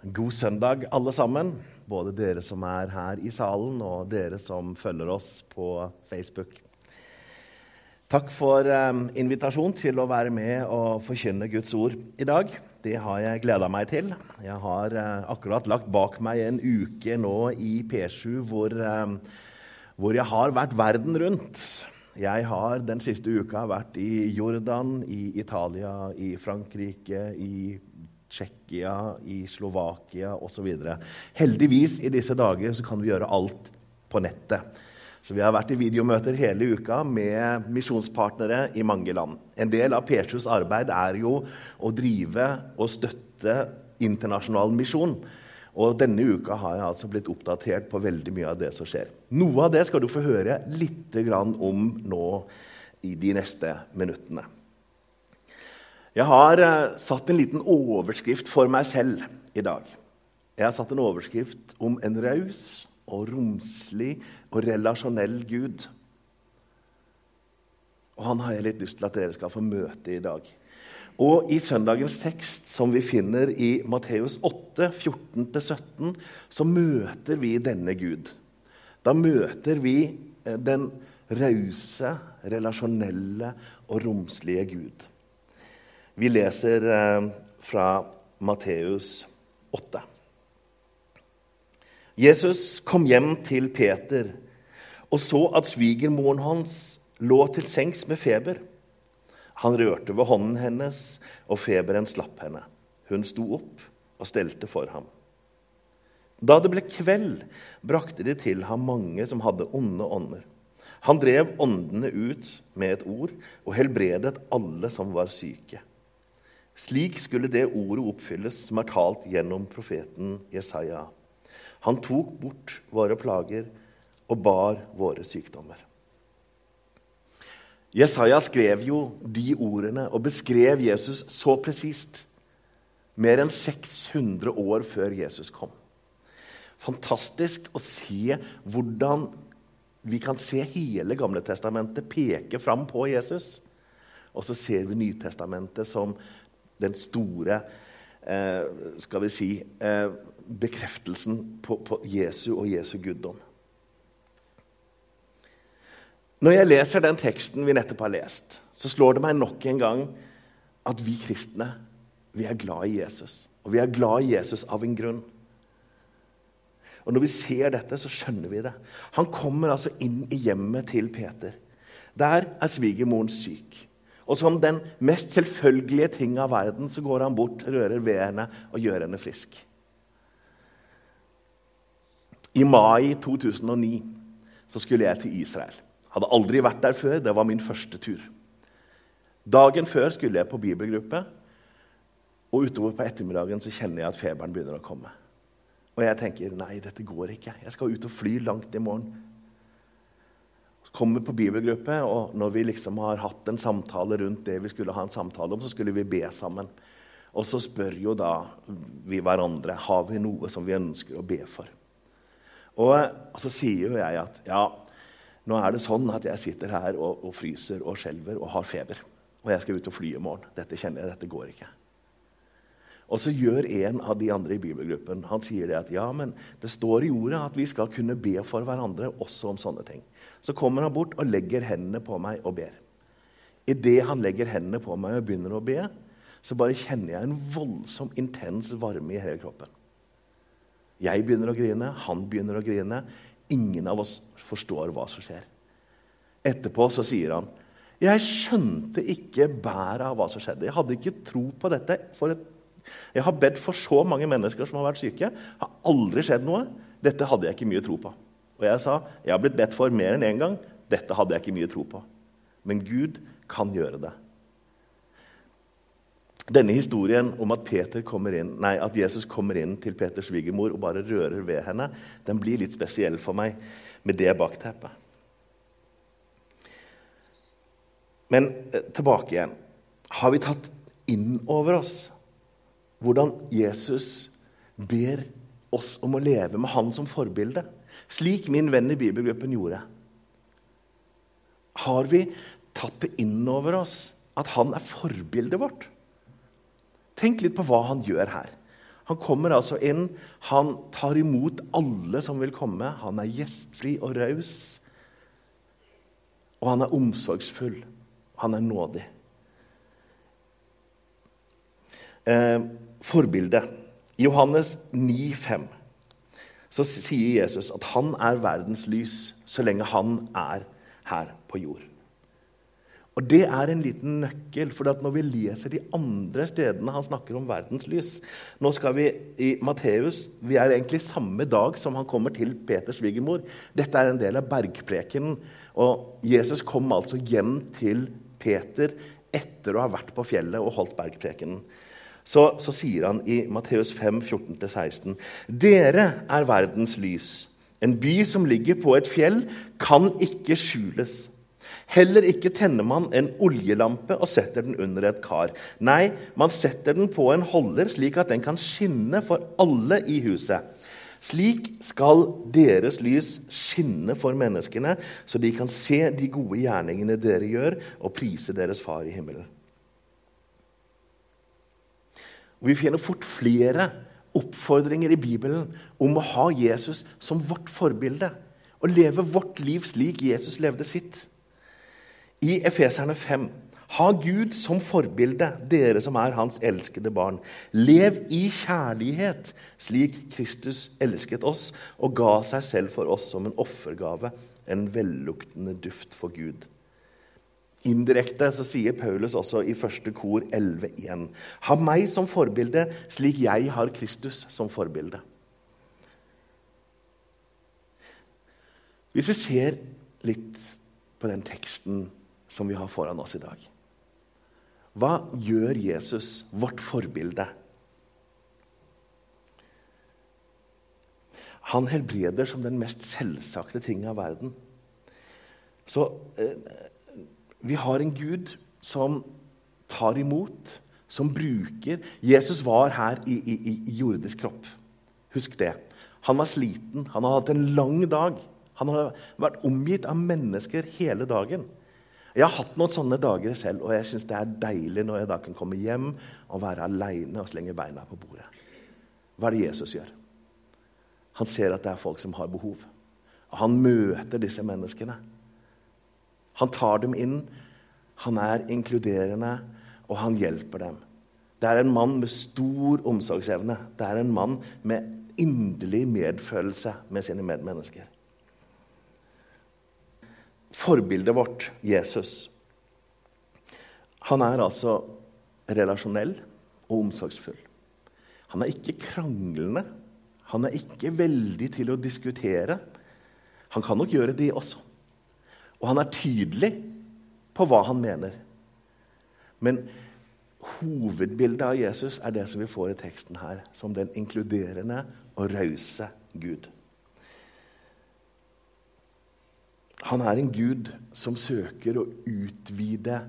God søndag, alle sammen. Både dere som er her i salen, og dere som følger oss på Facebook. Takk for eh, invitasjonen til å være med og forkynne Guds ord i dag. Det har jeg gleda meg til. Jeg har eh, akkurat lagt bak meg en uke nå i P7 hvor, eh, hvor jeg har vært verden rundt. Jeg har den siste uka vært i Jordan, i Italia, i Frankrike, i Tsjekkia, i Slovakia osv. Heldigvis i disse dager så kan vi gjøre alt på nettet. Så Vi har vært i videomøter hele uka med misjonspartnere i mange land. En del av P7s arbeid er jo å drive og støtte internasjonal misjon. Og denne uka har jeg altså blitt oppdatert på veldig mye av det som skjer. Noe av det skal du få høre litt om nå i de neste minuttene. Jeg har uh, satt en liten overskrift for meg selv i dag. Jeg har satt en overskrift om en raus og romslig og relasjonell Gud. Og Han har jeg litt lyst til at dere skal få møte i dag. Og I søndagens tekst, som vi finner i Matteus 8, 14-17, så møter vi denne Gud. Da møter vi eh, den rause, relasjonelle og romslige Gud. Vi leser eh, fra Matteus 8. Jesus kom hjem til Peter og så at svigermoren hans lå til sengs med feber. Han rørte ved hånden hennes, og feberen slapp henne. Hun sto opp og stelte for ham. Da det ble kveld, brakte de til ham mange som hadde onde ånder. Han drev åndene ut med et ord og helbredet alle som var syke. Slik skulle det ordet oppfylles som er talt gjennom profeten Jesaja. Han tok bort våre plager og bar våre sykdommer. Jesaja skrev jo de ordene og beskrev Jesus så presist. Mer enn 600 år før Jesus kom. Fantastisk å se hvordan vi kan se hele Gamle Testamentet peke fram på Jesus. Og så ser vi Nytestamentet som den store eh, skal vi si, eh, bekreftelsen på, på Jesu og Jesu guddom. Når jeg leser den teksten vi nettopp har lest, så slår det meg nok en gang at vi kristne vi er glad i Jesus. Og vi er glad i Jesus av en grunn. Og Når vi ser dette, så skjønner vi det. Han kommer altså inn i hjemmet til Peter. Der er svigermoren syk. Og som den mest selvfølgelige ting av verden så går han bort, rører ved henne og gjør henne frisk. I mai 2009 så skulle jeg til Israel. Hadde aldri vært der før. Det var min første tur. Dagen før skulle jeg på bibelgruppe, og utover på ettermiddagen så kjenner jeg at feberen begynner å komme. Og jeg tenker nei, dette går ikke. Jeg skal ut og fly langt i morgen kommer på bibelgruppe, og når vi liksom har hatt en samtale rundt det vi skulle ha en samtale om, så skulle vi be sammen. Og så spør jo da vi hverandre har vi noe som vi ønsker å be for. Og, og så sier jo jeg at ja, nå er det sånn at jeg sitter her og, og fryser og skjelver og har feber. Og jeg skal ut og fly i morgen. Dette kjenner jeg, dette går ikke. Og så gjør en av de andre i bibelgruppen han sier det at ja, men det står i ordet at vi skal kunne be for hverandre også om sånne ting. Så kommer han bort og legger hendene på meg og ber. Idet han legger hendene på meg og begynner å be, så bare kjenner jeg en voldsom, intens varme i hele kroppen. Jeg begynner å grine, han begynner å grine. Ingen av oss forstår hva som skjer. Etterpå så sier han jeg skjønte ikke bæret av hva som skjedde. Jeg hadde ikke tro på dette for et jeg har bedt for så mange mennesker som har vært syke. Det har aldri skjedd noe. Dette hadde jeg ikke mye tro på. Og jeg sa jeg har blitt bedt for mer enn én en gang. Dette hadde jeg ikke mye tro på. Men Gud kan gjøre det. Denne historien om at, inn, nei, at, Jesus kommer inn til Peters svigermor og bare rører ved henne, den blir litt spesiell for meg med det bakteppet. Men eh, tilbake igjen. Har vi tatt inn over oss hvordan Jesus ber oss om å leve med han som forbilde. Slik min venn i bibelgruppen gjorde. Har vi tatt det inn over oss at han er forbildet vårt? Tenk litt på hva han gjør her. Han kommer altså inn, han tar imot alle som vil komme. Han er gjestfri og raus. Og han er omsorgsfull. Han er nådig. Eh, forbilde. I Johannes 9, 5, så sier Jesus at han er verdens lys så lenge han er her på jord. Og Det er en liten nøkkel, for når vi leser de andre stedene han snakker om verdens lys Nå skal vi i Matteus Vi er egentlig samme dag som han kommer til Peters svigermor. Dette er en del av bergprekenen. Og Jesus kom altså hjem til Peter etter å ha vært på fjellet og holdt bergprekenen. Så, så sier han i Matteus 5, 14-16.: Dere er verdens lys. En by som ligger på et fjell, kan ikke skjules. Heller ikke tenner man en oljelampe og setter den under et kar. Nei, man setter den på en holder, slik at den kan skinne for alle i huset. Slik skal deres lys skinne for menneskene, så de kan se de gode gjerningene dere gjør, og prise deres far i himmelen. Og vi finner fort flere oppfordringer i Bibelen om å ha Jesus som vårt forbilde. Og leve vårt liv slik Jesus levde sitt i Efeserne 5. Ha Gud som forbilde, dere som er hans elskede barn. Lev i kjærlighet, slik Kristus elsket oss og ga seg selv for oss som en offergave, en velluktende duft for Gud. Indirekte så sier Paulus også i første kor 11.1.: Ha meg som forbilde, slik jeg har Kristus som forbilde. Hvis vi ser litt på den teksten som vi har foran oss i dag. Hva gjør Jesus, vårt forbilde? Han helbreder som den mest selvsagte ting av verden. Så eh, vi har en Gud som tar imot, som bruker Jesus var her i, i, i jordisk kropp. Husk det. Han var sliten, han har hatt en lang dag. Han har vært omgitt av mennesker hele dagen. Jeg har hatt noen sånne dager selv, og jeg syns det er deilig når jeg da kan komme hjem og være aleine og slenge beina på bordet. Hva er det Jesus gjør? Han ser at det er folk som har behov. Og han møter disse menneskene. Han tar dem inn, han er inkluderende, og han hjelper dem. Det er en mann med stor omsorgsevne. Det er en mann med inderlig medfølelse med sine medmennesker forbildet vårt, Jesus, han er altså relasjonell og omsorgsfull. Han er ikke kranglende. Han er ikke veldig til å diskutere. Han kan nok gjøre det også. Og han er tydelig på hva han mener. Men hovedbildet av Jesus er det som vi får i teksten her, som den inkluderende og rause Gud. Han er en gud som søker å utvide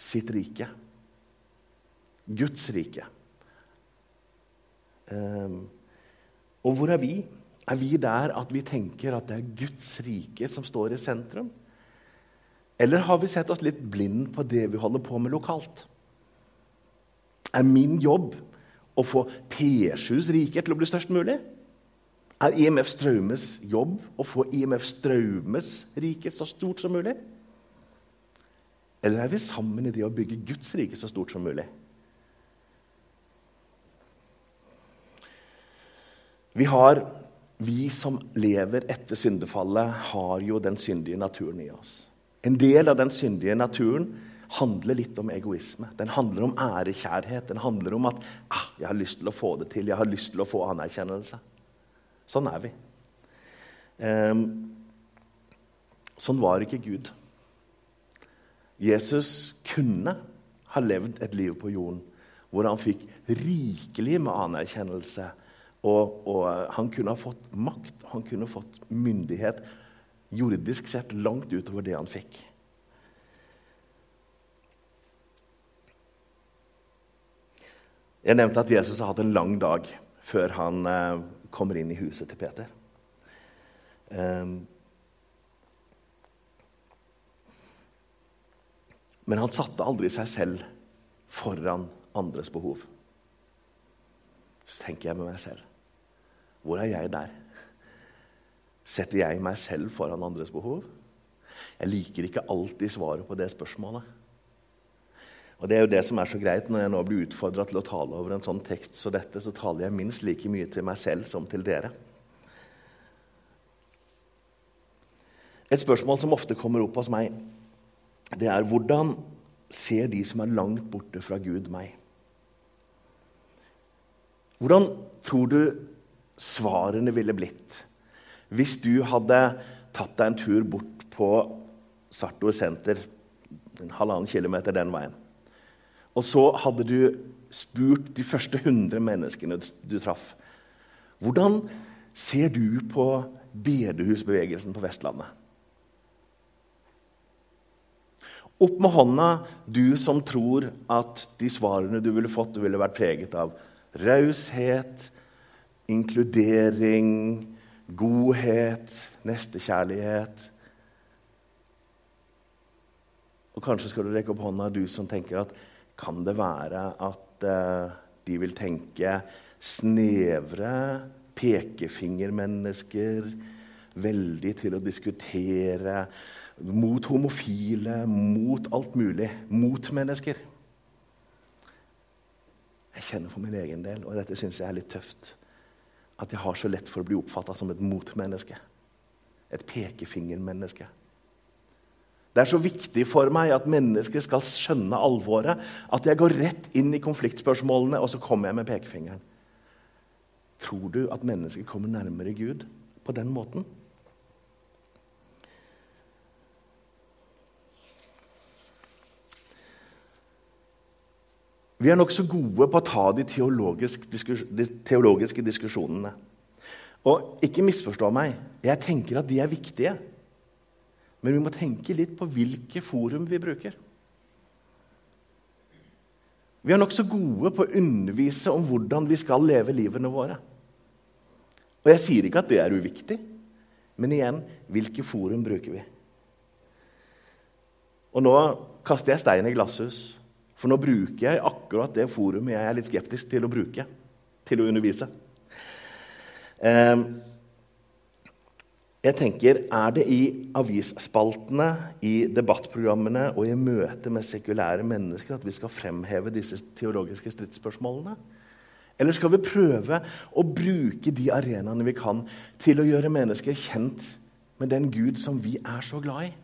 sitt rike. Guds rike. Um, og hvor er vi? Er vi der at vi tenker at det er Guds rike som står i sentrum? Eller har vi sett oss litt blind på det vi holder på med lokalt? Er min jobb å få P7s rike til å bli størst mulig? Er IMF Straumes jobb å få IMF Straumes rike så stort som mulig? Eller er vi sammen i det å bygge Guds rike så stort som mulig? Vi har, vi som lever etter syndefallet, har jo den syndige naturen i oss. En del av den syndige naturen handler litt om egoisme. Den handler om ærekjærhet. Den handler om at ah, 'jeg har lyst til å få det til', 'jeg har lyst til å få anerkjennelse'. Sånn er vi. Um, sånn var ikke Gud. Jesus kunne ha levd et liv på jorden hvor han fikk rikelig med anerkjennelse. Og, og, han kunne ha fått makt, han kunne ha fått myndighet jordisk sett langt utover det han fikk. Jeg nevnte at Jesus har hatt en lang dag før han eh, kommer inn i huset til Peter. Um, men han satte aldri seg selv foran andres behov. Så tenker jeg med meg selv Hvor er jeg der? Setter jeg meg selv foran andres behov? Jeg liker ikke alltid svaret på det spørsmålet. Og Det er jo det som er så greit når jeg nå blir utfordra til å tale over en sånn tekst så dette, så taler jeg minst like mye til meg selv som til dere. Et spørsmål som ofte kommer opp hos meg, det er hvordan ser de som er langt borte fra Gud, meg? Hvordan tror du svarene ville blitt hvis du hadde tatt deg en tur bort på Sartor senter, en halvannen kilometer den veien? Og så hadde du spurt de første 100 menneskene du traff. Hvordan ser du på bedehusbevegelsen på Vestlandet? Opp med hånda, du som tror at de svarene du ville fått, ville vært preget av raushet, inkludering, godhet, nestekjærlighet. Og kanskje skal du rekke opp hånda, du som tenker at kan det være at uh, de vil tenke snevre pekefingermennesker, veldig til å diskutere mot homofile, mot alt mulig. Mot mennesker. Jeg kjenner for min egen del, og dette syns jeg er litt tøft, at jeg har så lett for å bli oppfatta som et motmenneske. Et pekefingermenneske. Det er så viktig for meg at mennesker skal skjønne alvoret. At jeg går rett inn i konfliktspørsmålene, og så kommer jeg med pekefingeren. Tror du at mennesker kommer nærmere Gud på den måten? Vi er nokså gode på å ta de teologiske, diskus de teologiske diskusjonene. Og ikke misforstå meg, jeg tenker at de er viktige. Men vi må tenke litt på hvilke forum vi bruker. Vi er nokså gode på å undervise om hvordan vi skal leve livene våre. Og jeg sier ikke at det er uviktig, men igjen hvilke forum bruker vi? Og nå kaster jeg stein i glasshus. For nå bruker jeg akkurat det forumet jeg er litt skeptisk til å bruke til å undervise. Ehm, jeg tenker, Er det i avisspaltene, i debattprogrammene og i møte med sekulære mennesker at vi skal fremheve disse teologiske stridsspørsmålene? Eller skal vi prøve å bruke de arenaene vi kan, til å gjøre mennesker kjent med den Gud som vi er så glad i?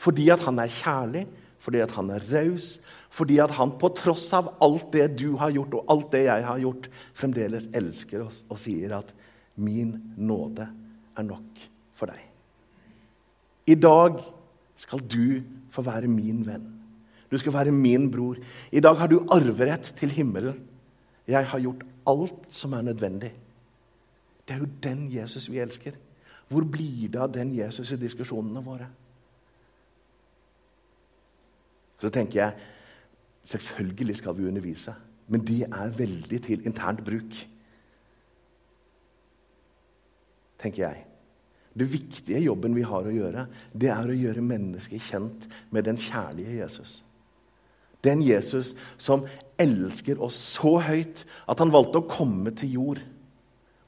Fordi at han er kjærlig, fordi at han er raus, fordi at han på tross av alt det du har gjort, og alt det jeg har gjort, fremdeles elsker oss og sier at 'min nåde er nok for deg'. I dag skal du få være min venn. Du skal være min bror. I dag har du arverett til himmelen. Jeg har gjort alt som er nødvendig. Det er jo den Jesus vi elsker. Hvor blir det av den Jesus i diskusjonene våre? Så tenker jeg Selvfølgelig skal vi undervise, men de er veldig til internt bruk. Tenker jeg. Det viktige jobben vi har å gjøre, det er å gjøre mennesket kjent med den kjærlige Jesus. Den Jesus som elsker oss så høyt at han valgte å komme til jord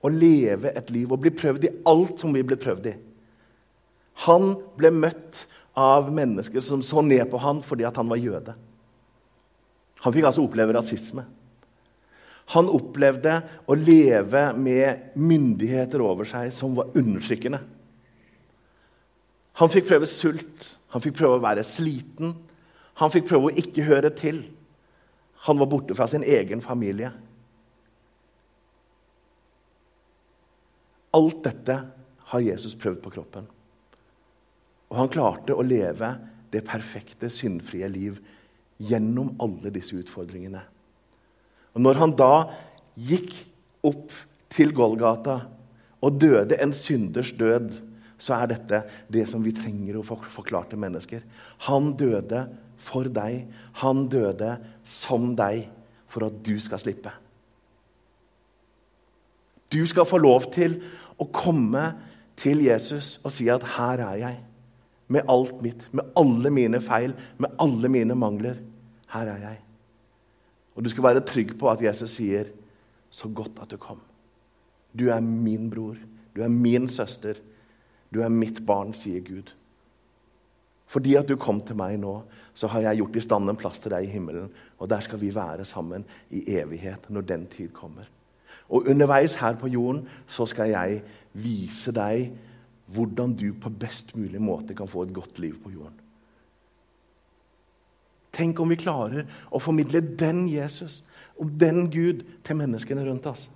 og leve et liv og bli prøvd i alt som vi ble prøvd i. Han ble møtt av mennesker som så ned på han fordi han var jøde. Han fikk altså oppleve rasisme. Han opplevde å leve med myndigheter over seg som var undertrykkende. Han fikk prøve sult, han fikk prøve å være sliten, han fikk prøve å ikke høre til. Han var borte fra sin egen familie. Alt dette har Jesus prøvd på kroppen. Og han klarte å leve det perfekte, syndfrie liv gjennom alle disse utfordringene. Og Når han da gikk opp til Golgata og døde en synders død, så er dette det som vi trenger å forklare til mennesker. Han døde for deg. Han døde som deg for at du skal slippe. Du skal få lov til å komme til Jesus og si at 'her er jeg'. Med alt mitt, med alle mine feil, med alle mine mangler. Her er jeg. Og du skal være trygg på at Jesus sier, så godt at du kom. Du er min bror. Du er min søster. Du er mitt barn, sier Gud. Fordi at du kom til meg nå, så har jeg gjort i stand en plass til deg i himmelen. Og der skal vi være sammen i evighet når den tid kommer. Og underveis her på jorden så skal jeg vise deg hvordan du på best mulig måte kan få et godt liv på jorden. Tenk om vi klarer å formidle den Jesus og den Gud til menneskene rundt oss.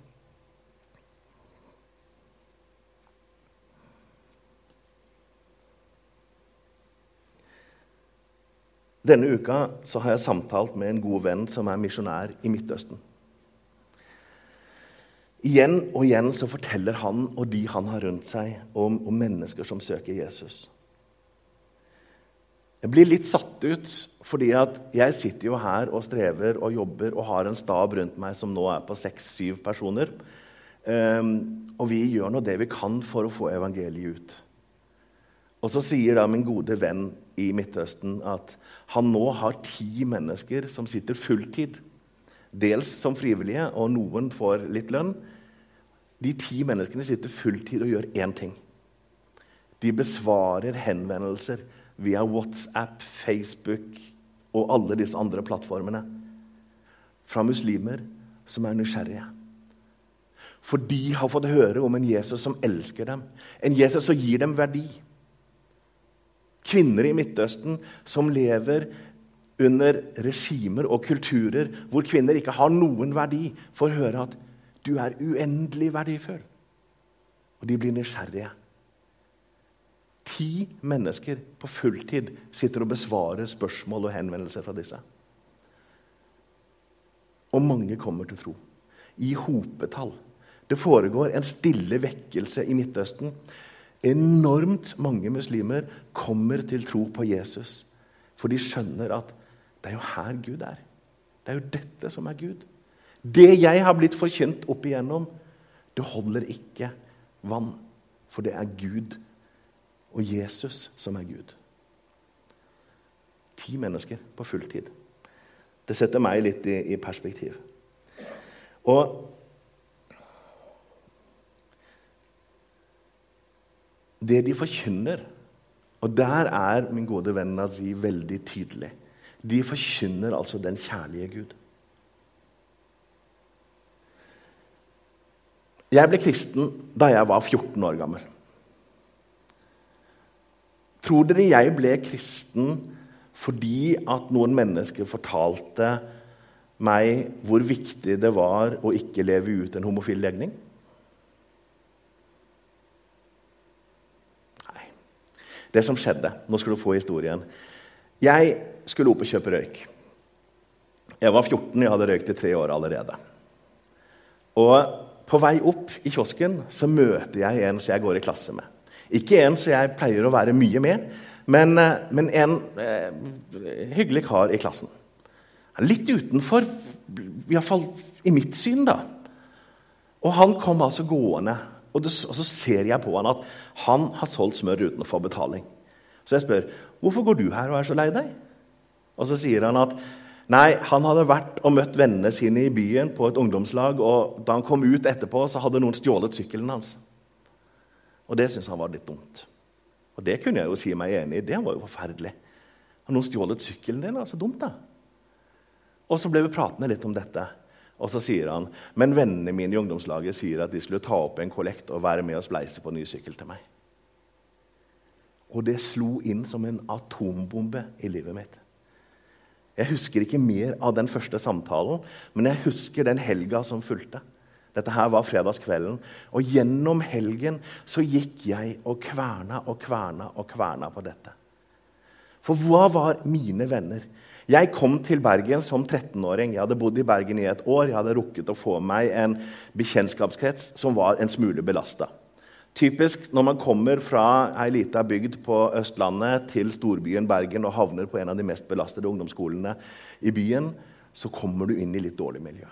Denne uka har jeg samtalt med en god venn som er misjonær i Midtøsten. Igjen og igjen så forteller han og de han har rundt seg, om, om mennesker som søker Jesus. Jeg blir litt satt ut, fordi at jeg sitter jo her og strever og jobber og har en stab rundt meg som nå er på seks-syv personer. Um, og vi gjør nå det vi kan for å få evangeliet ut. Og så sier da min gode venn i Midtøsten at han nå har ti mennesker som sitter fulltid. Dels som frivillige, og noen får litt lønn. De ti menneskene sitter fulltid og gjør én ting. De besvarer henvendelser via WhatsApp, Facebook og alle disse andre plattformene fra muslimer som er nysgjerrige. For de har fått høre om en Jesus som elsker dem, en Jesus som gir dem verdi. Kvinner i Midtøsten som lever under regimer og kulturer hvor kvinner ikke har noen verdi, får høre at du er uendelig verdifull. Og de blir nysgjerrige. Ti mennesker på fulltid sitter og besvarer spørsmål og henvendelser fra disse. Og mange kommer til tro. I hopetall. Det foregår en stille vekkelse i Midtøsten Enormt mange muslimer kommer til tro på Jesus. For de skjønner at det er jo her Gud er. Det er jo dette som er Gud. Det jeg har blitt forkynt opp igjennom, det holder ikke vann. For det er Gud og Jesus som er Gud. Ti mennesker på fulltid. Det setter meg litt i, i perspektiv. Og det de forkynner Og der er min gode venn Nazi veldig tydelig. De forkynner altså den kjærlige Gud. Jeg ble kristen da jeg var 14 år gammel. Tror dere jeg ble kristen fordi at noen mennesker fortalte meg hvor viktig det var å ikke leve ut en homofil legning? Nei. Det som skjedde Nå skal du få historien. Jeg skulle opp og kjøpe røyk. Jeg var 14, jeg hadde røykt i tre år allerede. Og På vei opp i kiosken så møter jeg en som jeg går i klasse med. Ikke en som jeg pleier å være mye med, men, eh, men en eh, hyggelig kar i klassen. Litt utenfor, iallfall i mitt syn, da. Og han kom altså gående og, det, og, så ser jeg på han at han har solgt smør uten å få betaling. Så jeg spør hvorfor går du her og er så lei deg. Og så sier han at nei, han hadde vært og møtt vennene sine i byen på et ungdomslag, og da han kom ut etterpå, så hadde noen stjålet sykkelen hans. Og det syntes han var litt dumt. Og det kunne jeg jo si meg enig i. Det var jo forferdelig. Har noen stjålet sykkelen din? Det var så dumt, da. Og så ble vi pratende litt om dette. Og så sier han men vennene mine i ungdomslaget sier at de skulle ta opp en kollekt og være med og spleise på en ny sykkel til meg. Og det slo inn som en atombombe i livet mitt. Jeg husker ikke mer av den første samtalen, men jeg husker den helga som fulgte. Dette her var fredagskvelden. Og gjennom helgen så gikk jeg og kverna og kverna og kverna på dette. For hva var mine venner? Jeg kom til Bergen som 13-åring. Jeg hadde bodd i Bergen i et år. Jeg hadde rukket å få meg en bekjentskapskrets som var en smule belasta. Typisk når man kommer fra ei lita bygd på Østlandet til storbyen Bergen og havner på en av de mest belastede ungdomsskolene i byen, så kommer du inn i litt dårlig miljø.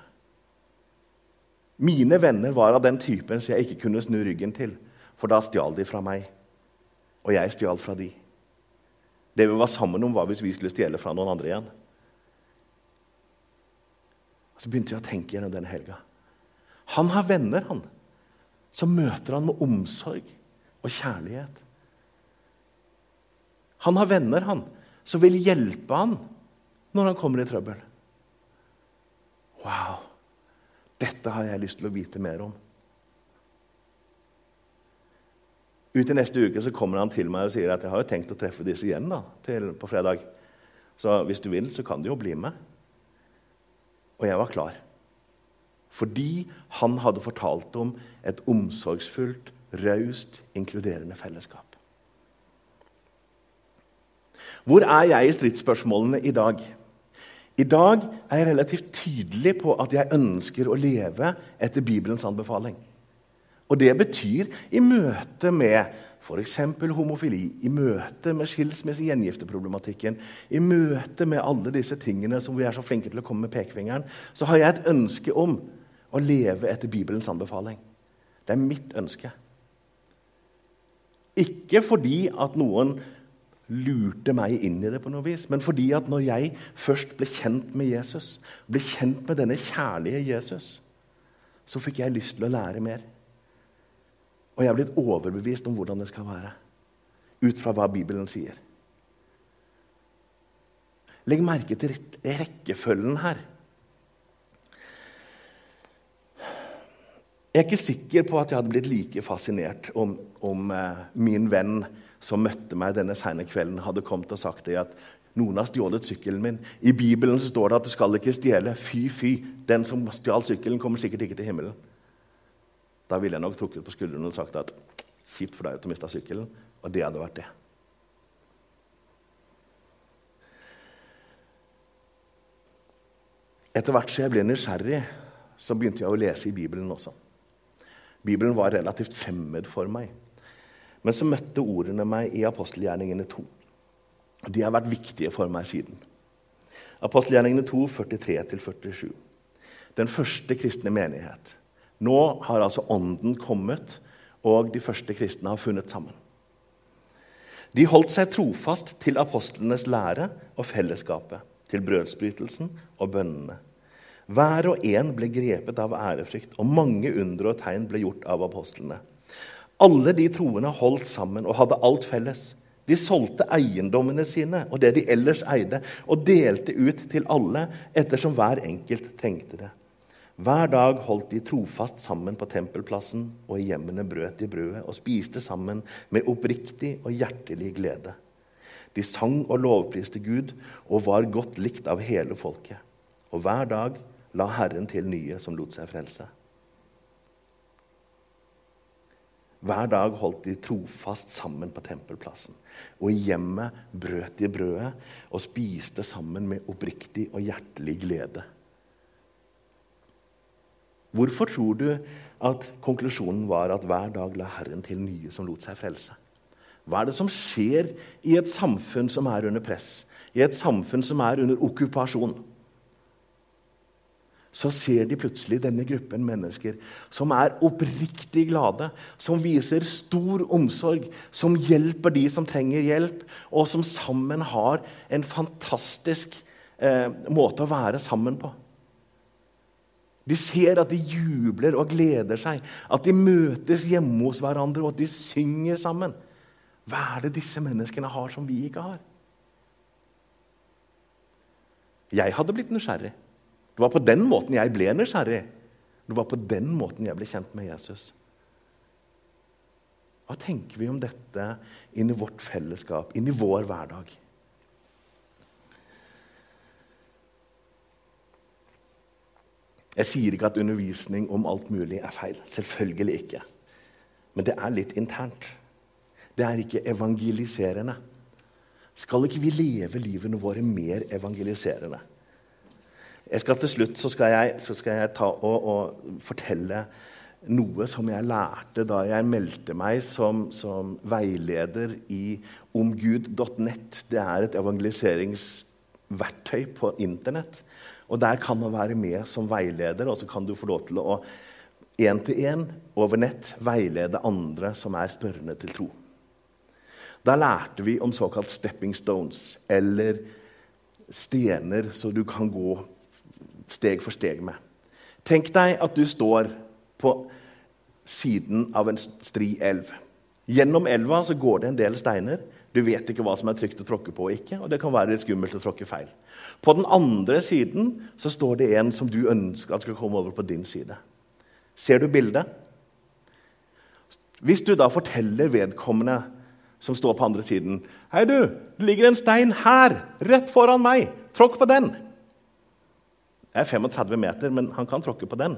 Mine venner var av den typen som jeg ikke kunne snu ryggen til, for da stjal de fra meg. Og jeg stjal fra de. Det vi var sammen om, var hvis vi skulle stjele fra noen andre igjen. Så begynte jeg å tenke gjennom denne helga. Han har venner, han. Så møter han med omsorg og kjærlighet. Han har venner, han, som vil hjelpe han når han kommer i trøbbel. Wow! Dette har jeg lyst til å vite mer om. Ut i neste uke så kommer han til meg og sier at jeg har jo tenkt å treffe disse igjen da, til, på fredag. Så hvis du vil, så kan du jo bli med. Og jeg var klar. Fordi han hadde fortalt om et omsorgsfullt, raust, inkluderende fellesskap. Hvor er jeg i stridsspørsmålene i dag? I dag er jeg relativt tydelig på at jeg ønsker å leve etter Bibelens anbefaling. Og det betyr i møte med f.eks. homofili, i møte med skilsmisse, gjengifteproblematikken, i møte med alle disse tingene som vi er så flinke til å komme med pekefingeren, så har jeg et ønske om å leve etter Bibelens anbefaling. Det er mitt ønske. Ikke fordi at noen lurte meg inn i det på noe vis. Men fordi at når jeg først ble kjent med Jesus, ble kjent med denne kjærlige Jesus, så fikk jeg lyst til å lære mer. Og jeg er blitt overbevist om hvordan det skal være. Ut fra hva Bibelen sier. Legg merke til rekkefølgen her. Jeg er ikke sikker på at jeg hadde blitt like fascinert om, om eh, min venn som møtte meg denne sene kvelden, hadde kommet og sagt det at noen har stjålet sykkelen min. I Bibelen står det at du skal ikke stjele. Fy, fy. Den som stjal sykkelen, kommer sikkert ikke til himmelen. Da ville jeg nok trukket på skuldrene og sagt at kjipt for deg at du mista sykkelen. Og det hadde vært det. Etter hvert som jeg ble nysgjerrig, så begynte jeg å lese i Bibelen også. Bibelen var relativt fremmed for meg. Men så møtte ordene meg i apostelgjerningene 2. De har vært viktige for meg siden. Apostelgjerningene 2, 43-47. Den første kristne menighet. Nå har altså Ånden kommet, og de første kristne har funnet sammen. De holdt seg trofast til apostlenes lære og fellesskapet, til brødsbrytelsen og bønnene. Hver og en ble grepet av ærefrykt, og mange under og tegn ble gjort av apostlene. Alle de troende holdt sammen og hadde alt felles. De solgte eiendommene sine og det de ellers eide, og delte ut til alle ettersom hver enkelt trengte det. Hver dag holdt de trofast sammen på tempelplassen, og i hjemmene brøt de brødet og spiste sammen med oppriktig og hjertelig glede. De sang og lovpriste Gud og var godt likt av hele folket. Og hver dag la Herren til nye som lot seg frelse. Hver dag holdt de trofast sammen på tempelplassen. Og i hjemmet brøt de brødet og spiste sammen med oppriktig og hjertelig glede. Hvorfor tror du at konklusjonen var at hver dag la Herren til nye som lot seg frelse? Hva er det som skjer i et samfunn som er under press, i et samfunn som er under okkupasjon? Så ser de plutselig denne gruppen mennesker som er oppriktig glade, som viser stor omsorg, som hjelper de som trenger hjelp, og som sammen har en fantastisk eh, måte å være sammen på. De ser at de jubler og gleder seg, at de møtes hjemme hos hverandre, og at de synger sammen. Hva er det disse menneskene har som vi ikke har? Jeg hadde blitt nysgjerrig. Det var på den måten jeg ble nysgjerrig. Det var på den måten jeg ble kjent med Jesus. Hva tenker vi om dette inn i vårt fellesskap, inn i vår hverdag? Jeg sier ikke at undervisning om alt mulig er feil. Selvfølgelig ikke. Men det er litt internt. Det er ikke evangeliserende. Skal ikke vi leve livene våre mer evangeliserende? Jeg skal Til slutt så skal jeg, så skal jeg ta og, og, fortelle noe som jeg lærte da jeg meldte meg som, som veileder i omgud.nett. Det er et evangeliseringsverktøy på Internett. Og Der kan man være med som veileder, og så kan du få lov til å én til én over nett veilede andre som er spørrende til tro. Da lærte vi om såkalt stepping stones, eller stener så du kan gå steg for steg med. Tenk deg at du står på siden av en stri elv. Gjennom elva så går det en del steiner. Du vet ikke hva som er trygt å tråkke på og ikke, og det kan være litt skummelt å tråkke feil. På den andre siden så står det en som du ønsker at skal komme over på din side. Ser du bildet? Hvis du da forteller vedkommende som står på andre siden 'Hei, du, det ligger en stein her, rett foran meg. Tråkk på den.' Det er 35 meter, men han kan tråkke på den.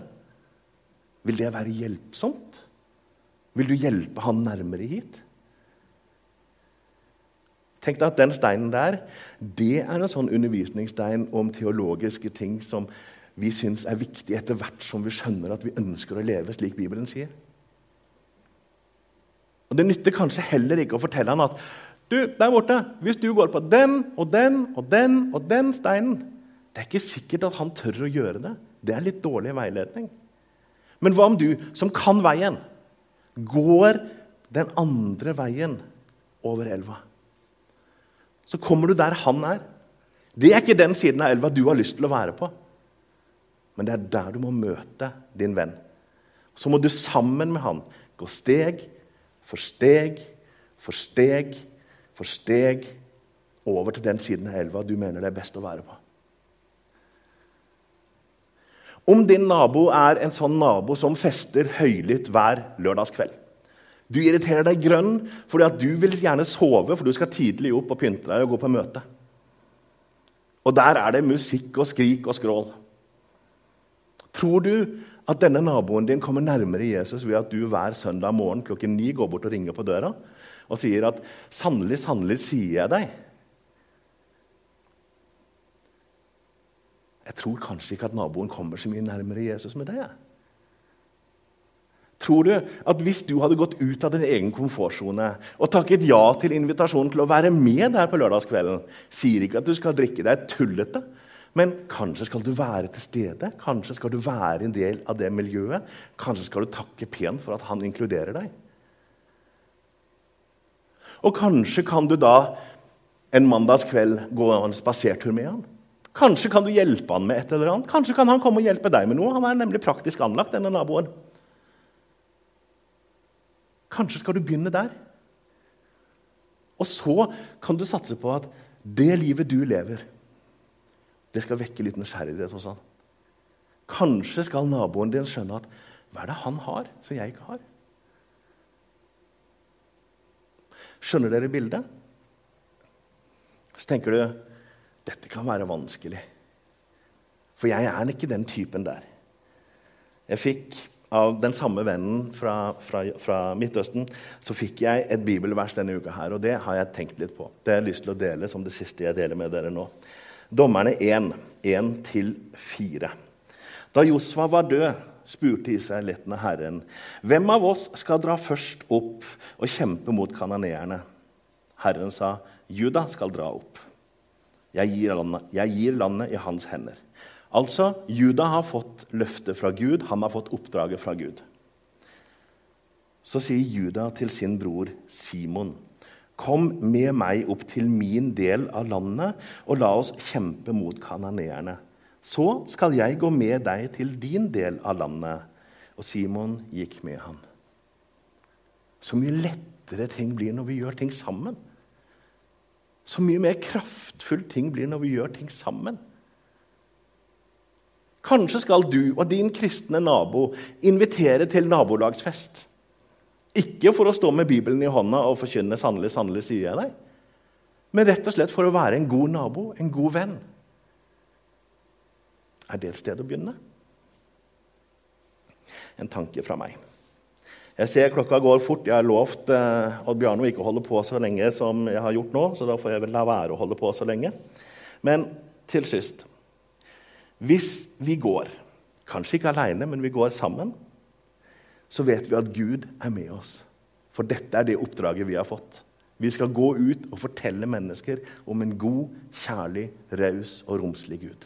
Vil det være hjelpsomt? Vil du hjelpe han nærmere hit? Tenk deg at Den steinen der det er en sånn undervisningsstein om teologiske ting som vi syns er viktig etter hvert som vi skjønner at vi ønsker å leve slik Bibelen sier. Og Det nytter kanskje heller ikke å fortelle han at du, der borte, hvis du går på den og den og den og den steinen Det er ikke sikkert at han tør å gjøre det. Det er litt dårlig veiledning. Men hva om du, som kan veien, går den andre veien over elva? Så kommer du der han er. Det er ikke den siden av elva du har lyst til å være på. Men det er der du må møte din venn. Så må du sammen med han gå steg for steg for steg for steg over til den siden av elva du mener det er best å være på. Om din nabo er en sånn nabo som fester høylytt hver lørdagskveld Du irriterer deg grønn fordi at du vil gjerne sove, for du skal tidlig opp og pynte deg og gå på møte. Og der er det musikk og skrik og skrål. Tror du at denne naboen din kommer nærmere Jesus ved at du hver søndag morgen klokken ni går bort og ringer på døra og sier at 'sannelig, sannelig sier jeg deg' Jeg tror kanskje ikke at naboen kommer så mye nærmere Jesus med det. Tror du at hvis du hadde gått ut av din egen komfortsone og takket ja til invitasjonen til å være med der på lørdagskvelden Sier ikke at du skal drikke deg tullete, men kanskje skal du være til stede. Kanskje skal du være en del av det miljøet. Kanskje skal du takke pent for at han inkluderer deg. Og kanskje kan du da en mandagskveld gå en spasertur med han. Kanskje kan du hjelpe han med et eller annet. Kanskje kan han komme og hjelpe deg med noe. Han er nemlig praktisk anlagt, denne naboen. Kanskje skal du begynne der. Og så kan du satse på at det livet du lever, det skal vekke litt nysgjerrighet hos han. Kanskje skal naboen din skjønne at hva er det han har, som jeg ikke har? Skjønner dere bildet? Så tenker du dette kan være vanskelig. For jeg er ikke den typen der. Jeg fikk av den samme vennen fra, fra, fra, Midtøsten så fikk jeg et bibelvers denne uka. her, og Det har jeg tenkt litt på. Det har jeg lyst til å dele som det siste jeg deler med dere nå. Dommerne 1, 1-4. Da Josva var død, spurte israelittene Herren, hvem av oss skal dra først opp og kjempe mot kananeerne? Herren sa, Juda skal dra opp. Jeg gir, landet, jeg gir landet i hans hender. Altså, Juda har fått løftet fra Gud, han har fått oppdraget fra Gud. Så sier Juda til sin bror Simon, Kom med meg opp til min del av landet, og la oss kjempe mot kananeerne. Så skal jeg gå med deg til din del av landet. Og Simon gikk med han. Så mye lettere ting blir når vi gjør ting sammen. Så mye mer kraftfull ting blir når vi gjør ting sammen. Kanskje skal du og din kristne nabo invitere til nabolagsfest. Ikke for å stå med Bibelen i hånda og forkynne 'sannelig, sannelig sier jeg deg', men rett og slett for å være en god nabo, en god venn. Er det et sted å begynne? En tanke fra meg. Jeg ser klokka går fort. Jeg har lovt eh, Odd Bjarno ikke å holde på så lenge som jeg har gjort nå, så da får jeg vel la være å holde på så lenge. Men til sist Hvis vi går, kanskje ikke aleine, men vi går sammen så vet vi at Gud er med oss. For dette er det oppdraget vi har fått. Vi skal gå ut og fortelle mennesker om en god, kjærlig, raus og romslig Gud.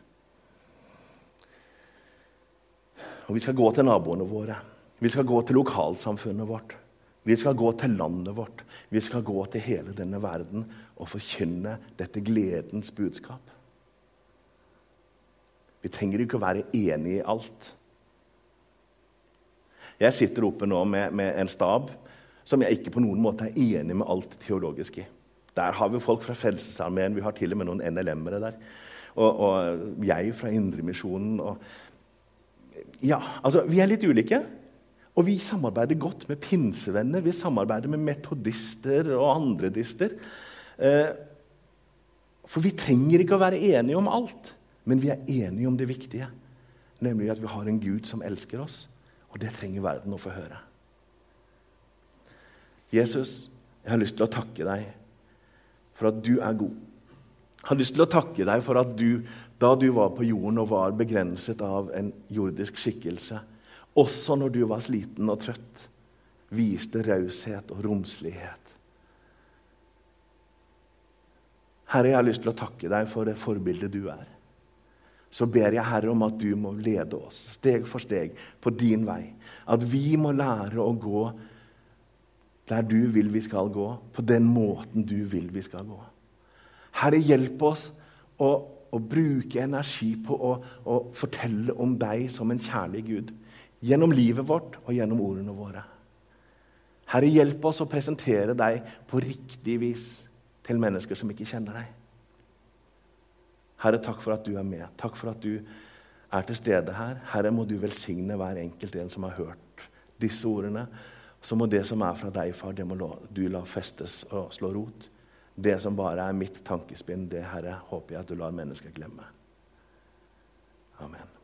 Og vi skal gå til naboene våre. Vi skal gå til lokalsamfunnet vårt. Vi skal gå til landet vårt. Vi skal gå til hele denne verden og forkynne dette gledens budskap. Vi trenger ikke å være enige i alt. Jeg sitter oppe nå med, med, en stab som jeg ikke på noen måte er enig med alt teologisk i. Der har vi folk fra Frelsesarmeen, vi har til og med noen NLM-ere der. Og, og jeg fra Indremisjonen. Ja, altså, vi er litt ulike. Og vi samarbeider godt med pinsevenner, vi samarbeider med metodister og andredister. dister. for vi trenger ikke å være enige om alt, men vi er enige om det viktige. Nemlig at vi har en Gud som elsker oss, og det trenger verden å få høre. Jesus, jeg har lyst til å takke deg for at du er god. Jeg har lyst til å takke deg for at du, da du var på jorden og var begrenset av en jordisk skikkelse, også når du var sliten og trøtt, viste raushet og romslighet. Herre, jeg har lyst til å takke deg for det forbildet du er. Så ber jeg, Herre, om at du må lede oss steg for steg på din vei. At vi må lære å gå der du vil vi skal gå, på den måten du vil vi skal gå. Herre, hjelp oss å, å bruke energi på å, å fortelle om deg som en kjærlig Gud. Gjennom livet vårt og gjennom ordene våre. Herre, hjelp oss å presentere deg på riktig vis til mennesker som ikke kjenner deg. Herre, takk for at du er med. Takk for at du er til stede her. Herre, må du velsigne hver enkelt en som har hørt disse ordene. Så må det som er fra deg, far, det må du la festes og slå rot. Det som bare er mitt tankespinn, det Herre, håper jeg at du lar mennesker glemme. Amen.